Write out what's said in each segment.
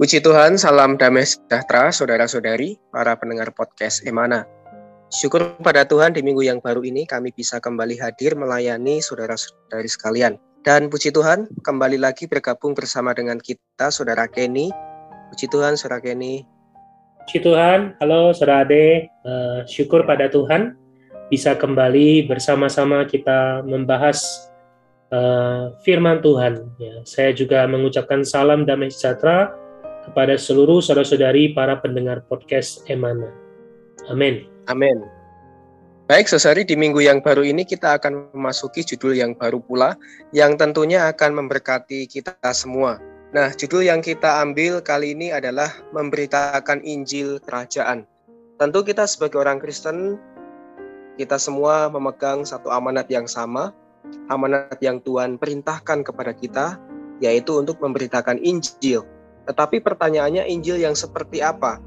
Puji Tuhan, salam damai sejahtera saudara-saudari, para pendengar podcast Emana. Syukur pada Tuhan di minggu yang baru ini kami bisa kembali hadir melayani saudara-saudari sekalian. Dan puji Tuhan, kembali lagi bergabung bersama dengan kita Saudara Kenny. Puji Tuhan, Saudara Kenny. Puji Tuhan, halo Saudara Ade. Uh, syukur pada Tuhan bisa kembali bersama-sama kita membahas uh, firman Tuhan. Ya, saya juga mengucapkan salam damai sejahtera kepada seluruh saudara-saudari para pendengar podcast Emana. Amin. Amin. Baik, saudari di minggu yang baru ini kita akan memasuki judul yang baru pula yang tentunya akan memberkati kita semua. Nah, judul yang kita ambil kali ini adalah memberitakan Injil Kerajaan. Tentu kita sebagai orang Kristen, kita semua memegang satu amanat yang sama, amanat yang Tuhan perintahkan kepada kita, yaitu untuk memberitakan Injil tetapi pertanyaannya Injil yang seperti apa?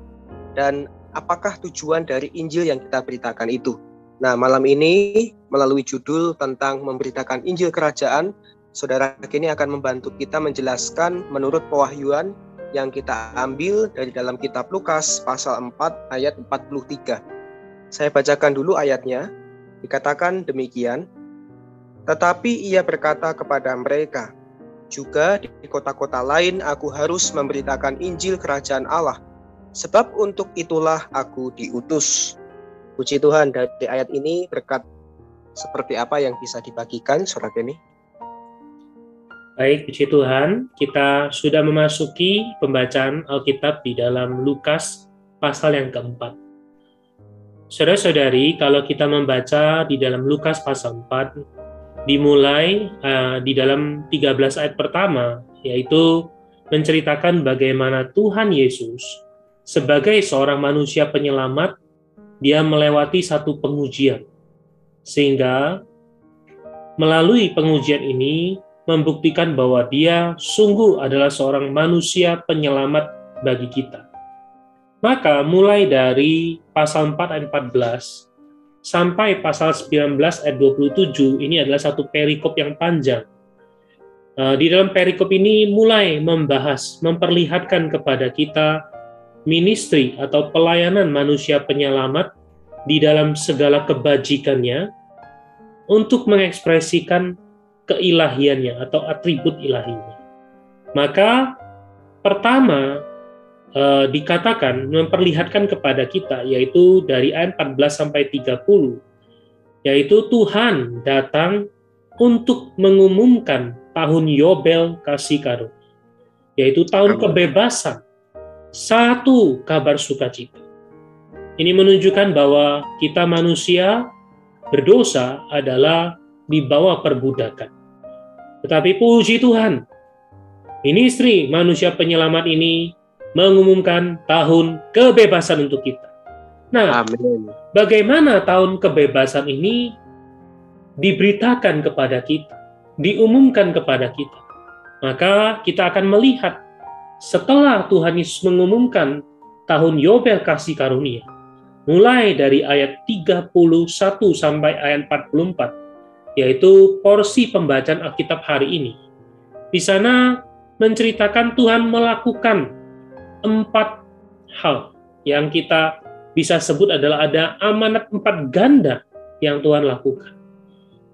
Dan apakah tujuan dari Injil yang kita beritakan itu? Nah, malam ini melalui judul tentang memberitakan Injil Kerajaan, Saudara kini akan membantu kita menjelaskan menurut pewahyuan yang kita ambil dari dalam kitab Lukas pasal 4 ayat 43. Saya bacakan dulu ayatnya. Dikatakan demikian, tetapi ia berkata kepada mereka, juga di kota-kota lain aku harus memberitakan Injil Kerajaan Allah, sebab untuk itulah aku diutus. Puji Tuhan dari ayat ini berkat seperti apa yang bisa dibagikan surat ini? Baik, puji Tuhan, kita sudah memasuki pembacaan Alkitab di dalam Lukas pasal yang keempat. Saudara-saudari, kalau kita membaca di dalam Lukas pasal 4, dimulai uh, di dalam 13 ayat pertama yaitu menceritakan bagaimana Tuhan Yesus sebagai seorang manusia penyelamat dia melewati satu pengujian sehingga melalui pengujian ini membuktikan bahwa dia sungguh adalah seorang manusia penyelamat bagi kita. Maka mulai dari pasal 4 ayat 14 sampai pasal 19 ayat 27 ini adalah satu perikop yang panjang. Eh, di dalam perikop ini mulai membahas, memperlihatkan kepada kita ministry atau pelayanan manusia penyelamat di dalam segala kebajikannya untuk mengekspresikan keilahiannya atau atribut ilahinya. Maka pertama uh, dikatakan memperlihatkan kepada kita yaitu dari ayat 14 sampai 30 yaitu Tuhan datang untuk mengumumkan tahun Yobel kasih karunia yaitu tahun kebebasan. Satu kabar sukacita. Ini menunjukkan bahwa kita manusia berdosa adalah di bawah perbudakan. Tetapi puji Tuhan ministry manusia penyelamat ini mengumumkan tahun kebebasan untuk kita. Nah, Amin. bagaimana tahun kebebasan ini diberitakan kepada kita, diumumkan kepada kita? Maka kita akan melihat setelah Tuhan Yesus mengumumkan tahun Yobel kasih karunia, mulai dari ayat 31 sampai ayat 44, yaitu porsi pembacaan Alkitab hari ini. Di sana menceritakan Tuhan melakukan empat hal yang kita bisa sebut adalah ada amanat empat ganda yang Tuhan lakukan.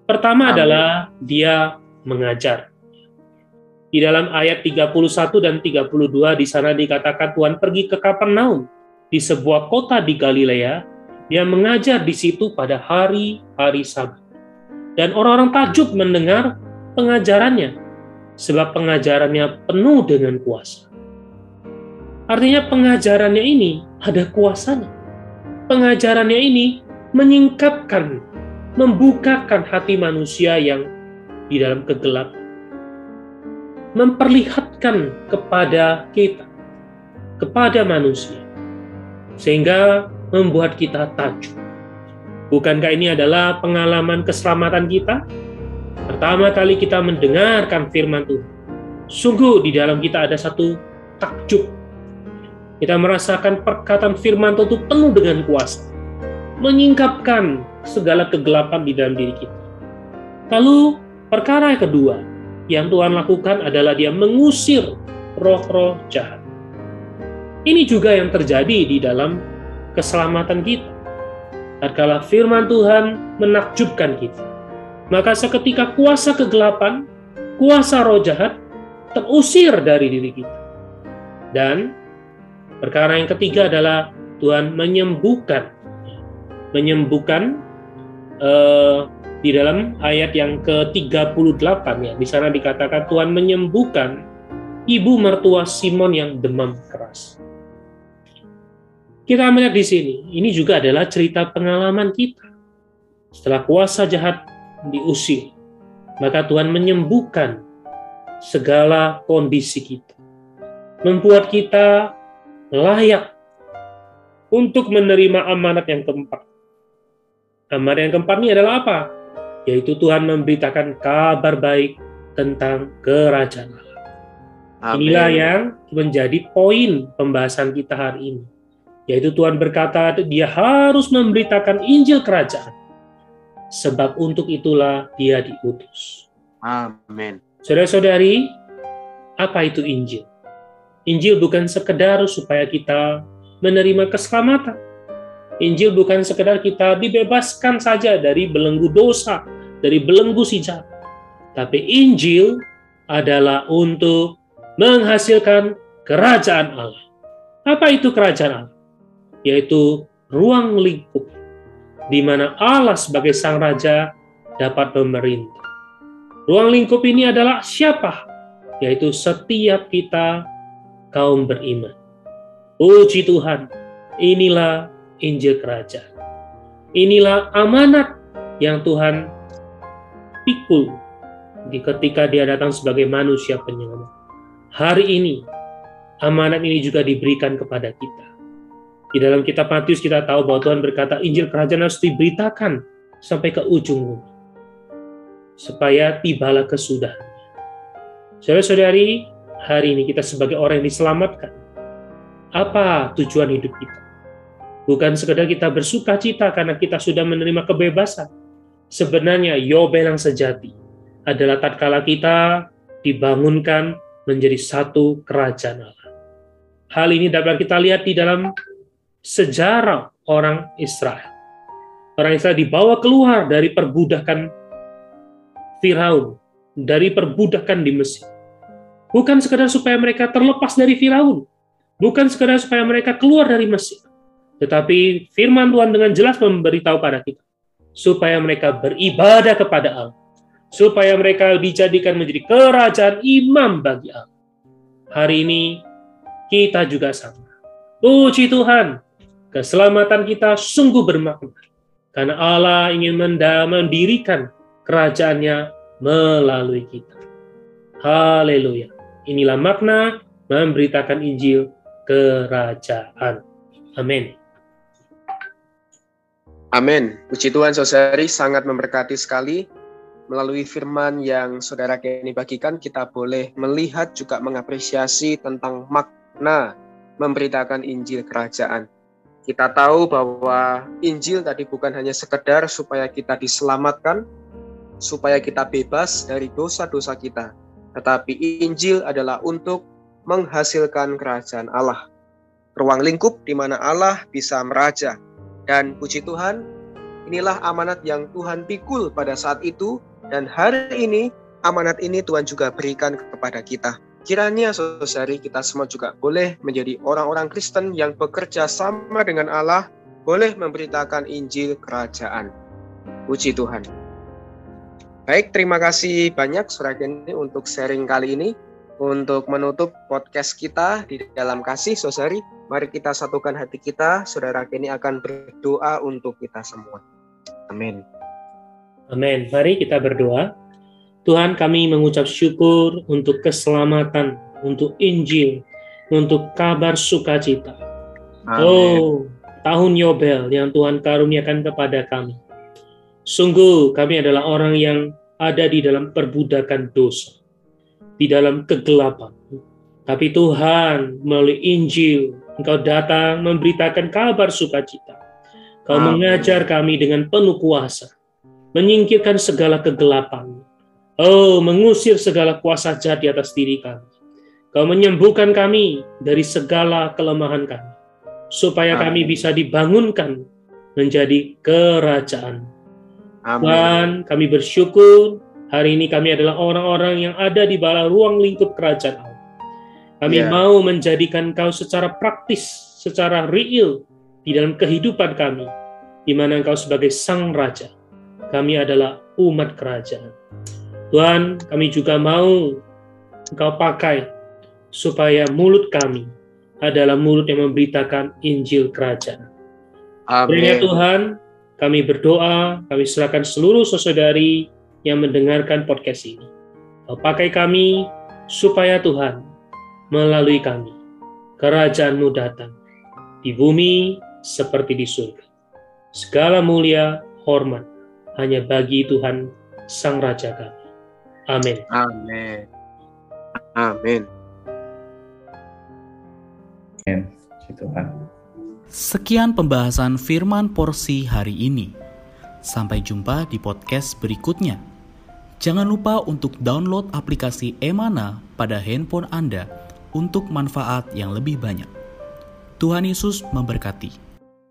Pertama Amin. adalah dia mengajar. Di dalam ayat 31 dan 32 di sana dikatakan Tuhan pergi ke Kapernaum di sebuah kota di Galilea. Dia mengajar di situ pada hari-hari Sabat. Dan orang-orang takjub mendengar pengajarannya sebab pengajarannya penuh dengan kuasa. Artinya pengajarannya ini ada kuasanya. Pengajarannya ini menyingkapkan, membukakan hati manusia yang di dalam kegelapan. Memperlihatkan kepada kita, kepada manusia, sehingga membuat kita takjub. Bukankah ini adalah pengalaman keselamatan kita? Pertama kali kita mendengarkan firman Tuhan, sungguh di dalam kita ada satu takjub. Kita merasakan perkataan firman Tuhan itu penuh dengan kuasa, menyingkapkan segala kegelapan di dalam diri kita. Lalu perkara yang kedua yang Tuhan lakukan adalah dia mengusir roh-roh jahat. Ini juga yang terjadi di dalam keselamatan kita. Tatkala firman Tuhan menakjubkan kita, maka seketika kuasa kegelapan, kuasa roh jahat terusir dari diri kita. Dan perkara yang ketiga adalah Tuhan menyembuhkan, menyembuhkan uh, di dalam ayat yang ke-38 ya. Di sana dikatakan Tuhan menyembuhkan ibu mertua Simon yang demam keras. Kita melihat di sini, ini juga adalah cerita pengalaman kita. Setelah kuasa jahat diusir, maka Tuhan menyembuhkan segala kondisi kita. Membuat kita layak untuk menerima amanat yang keempat. Amanat yang keempat ini adalah apa? Yaitu Tuhan memberitakan kabar baik tentang kerajaan Allah. Inilah yang menjadi poin pembahasan kita hari ini yaitu Tuhan berkata dia harus memberitakan Injil kerajaan. Sebab untuk itulah dia diutus. Amin. Saudara-saudari, apa itu Injil? Injil bukan sekedar supaya kita menerima keselamatan. Injil bukan sekedar kita dibebaskan saja dari belenggu dosa, dari belenggu si. Tapi Injil adalah untuk menghasilkan kerajaan Allah. Apa itu kerajaan Allah? yaitu ruang lingkup di mana Allah sebagai sang raja dapat memerintah. Ruang lingkup ini adalah siapa? Yaitu setiap kita kaum beriman. Puji Tuhan, inilah Injil Kerajaan. Inilah amanat yang Tuhan pikul ketika dia datang sebagai manusia penyelamat. Hari ini, amanat ini juga diberikan kepada kita di dalam kitab Matius kita tahu bahwa Tuhan berkata Injil kerajaan harus diberitakan sampai ke ujung bumi. Supaya tibalah kesudahan. Saudara-saudari, hari ini kita sebagai orang yang diselamatkan. Apa tujuan hidup kita? Bukan sekedar kita bersuka cita karena kita sudah menerima kebebasan. Sebenarnya Yobel yang sejati adalah tatkala kita dibangunkan menjadi satu kerajaan Allah. Hal ini dapat kita lihat di dalam sejarah orang Israel. Orang Israel dibawa keluar dari perbudakan Firaun, dari perbudakan di Mesir. Bukan sekedar supaya mereka terlepas dari Firaun, bukan sekedar supaya mereka keluar dari Mesir, tetapi firman Tuhan dengan jelas memberitahu pada kita supaya mereka beribadah kepada Allah, supaya mereka dijadikan menjadi kerajaan imam bagi Allah. Hari ini kita juga sama. Puji Tuhan, keselamatan kita sungguh bermakna. Karena Allah ingin mendirikan kerajaannya melalui kita. Haleluya. Inilah makna memberitakan Injil kerajaan. Amin. Amin. Puji Tuhan saudari sangat memberkati sekali. Melalui firman yang saudara kini bagikan, kita boleh melihat juga mengapresiasi tentang makna memberitakan Injil kerajaan. Kita tahu bahwa Injil tadi bukan hanya sekedar supaya kita diselamatkan, supaya kita bebas dari dosa-dosa kita, tetapi Injil adalah untuk menghasilkan kerajaan Allah. Ruang lingkup di mana Allah bisa meraja. Dan puji Tuhan, inilah amanat yang Tuhan pikul pada saat itu dan hari ini amanat ini Tuhan juga berikan kepada kita. Kiranya saudari kita semua juga boleh menjadi orang-orang Kristen yang bekerja sama dengan Allah, boleh memberitakan Injil kerajaan. Puji Tuhan. Baik, terima kasih banyak Saudara ini untuk sharing kali ini. Untuk menutup podcast kita di dalam kasih saudari, mari kita satukan hati kita. Saudara Kenny akan berdoa untuk kita semua. Amin. Amin. Mari kita berdoa. Tuhan kami mengucap syukur untuk keselamatan, untuk Injil, untuk kabar sukacita. Amen. Oh, tahun Yobel yang Tuhan karuniakan kepada kami. Sungguh kami adalah orang yang ada di dalam perbudakan dosa, di dalam kegelapan. Tapi Tuhan melalui Injil, Engkau datang memberitakan kabar sukacita. Kau Amen. mengajar kami dengan penuh kuasa, menyingkirkan segala kegelapan. Oh, mengusir segala kuasa jahat di atas diri kami. Kau menyembuhkan kami dari segala kelemahan kami supaya Amin. kami bisa dibangunkan menjadi kerajaan. Amin. Dan kami bersyukur hari ini kami adalah orang-orang yang ada di bawah ruang lingkup kerajaan Allah. Kami yeah. mau menjadikan Kau secara praktis, secara real di dalam kehidupan kami, di mana Engkau sebagai Sang Raja. Kami adalah umat kerajaan. Tuhan, kami juga mau Engkau pakai supaya mulut kami adalah mulut yang memberitakan Injil Kerajaan. Amin. Tuhan, kami berdoa, kami serahkan seluruh saudari yang mendengarkan podcast ini. Kau pakai kami supaya Tuhan melalui kami, kerajaanmu datang di bumi seperti di surga. Segala mulia, hormat hanya bagi Tuhan Sang Raja kami. Amin. Amin. Amin. Tuhan. Sekian pembahasan firman porsi hari ini. Sampai jumpa di podcast berikutnya. Jangan lupa untuk download aplikasi Emana pada handphone Anda untuk manfaat yang lebih banyak. Tuhan Yesus memberkati.